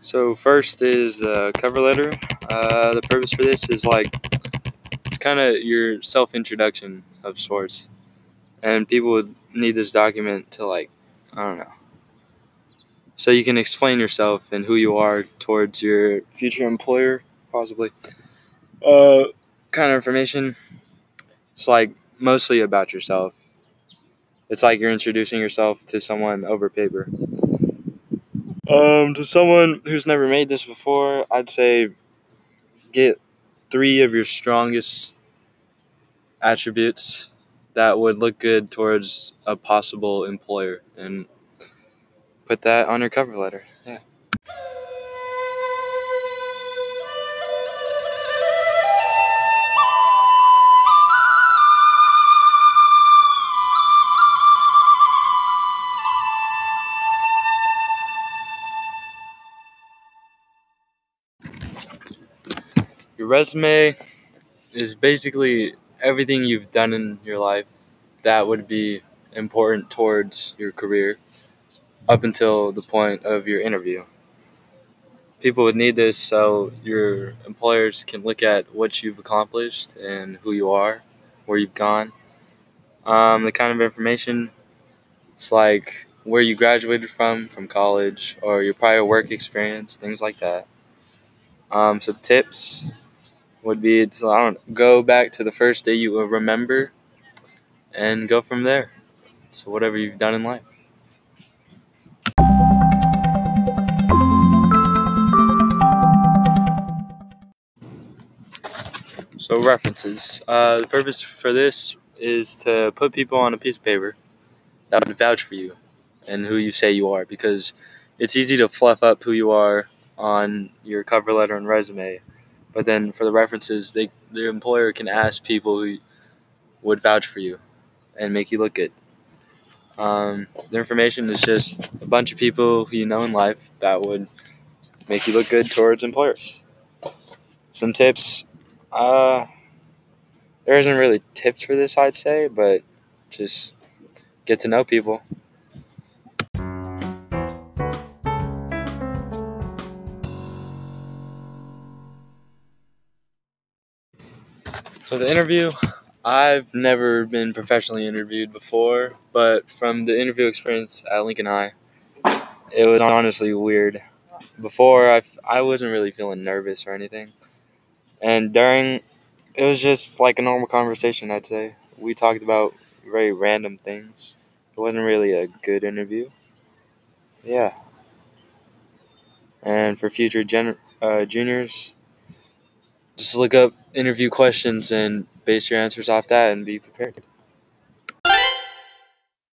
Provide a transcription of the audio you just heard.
So first is the cover letter. Uh, the purpose for this is like it's kind of your self introduction of sorts, and people would need this document to like I don't know, so you can explain yourself and who you are towards your future employer, possibly. Uh, kind of information. It's like mostly about yourself. It's like you're introducing yourself to someone over paper. Um, to someone who's never made this before, I'd say get three of your strongest attributes that would look good towards a possible employer and put that on your cover letter. Yeah. Your resume is basically everything you've done in your life that would be important towards your career up until the point of your interview. People would need this so your employers can look at what you've accomplished and who you are, where you've gone. Um, the kind of information it's like where you graduated from, from college, or your prior work experience, things like that. Um, some tips would be to I don't go back to the first day you will remember and go from there. So whatever you've done in life. So references. Uh, the purpose for this is to put people on a piece of paper that would vouch for you and who you say you are because it's easy to fluff up who you are on your cover letter and resume but then for the references, they the employer can ask people who would vouch for you and make you look good. Um, the information is just a bunch of people who you know in life that would make you look good towards employers. Some tips. Uh, there isn't really tips for this, I'd say, but just get to know people. So the interview, I've never been professionally interviewed before, but from the interview experience at Lincoln High, it was honestly weird. Before, I, I wasn't really feeling nervous or anything. And during, it was just like a normal conversation, I'd say. We talked about very random things. It wasn't really a good interview. Yeah. And for future gen- uh, juniors, just look up interview questions and base your answers off that and be prepared.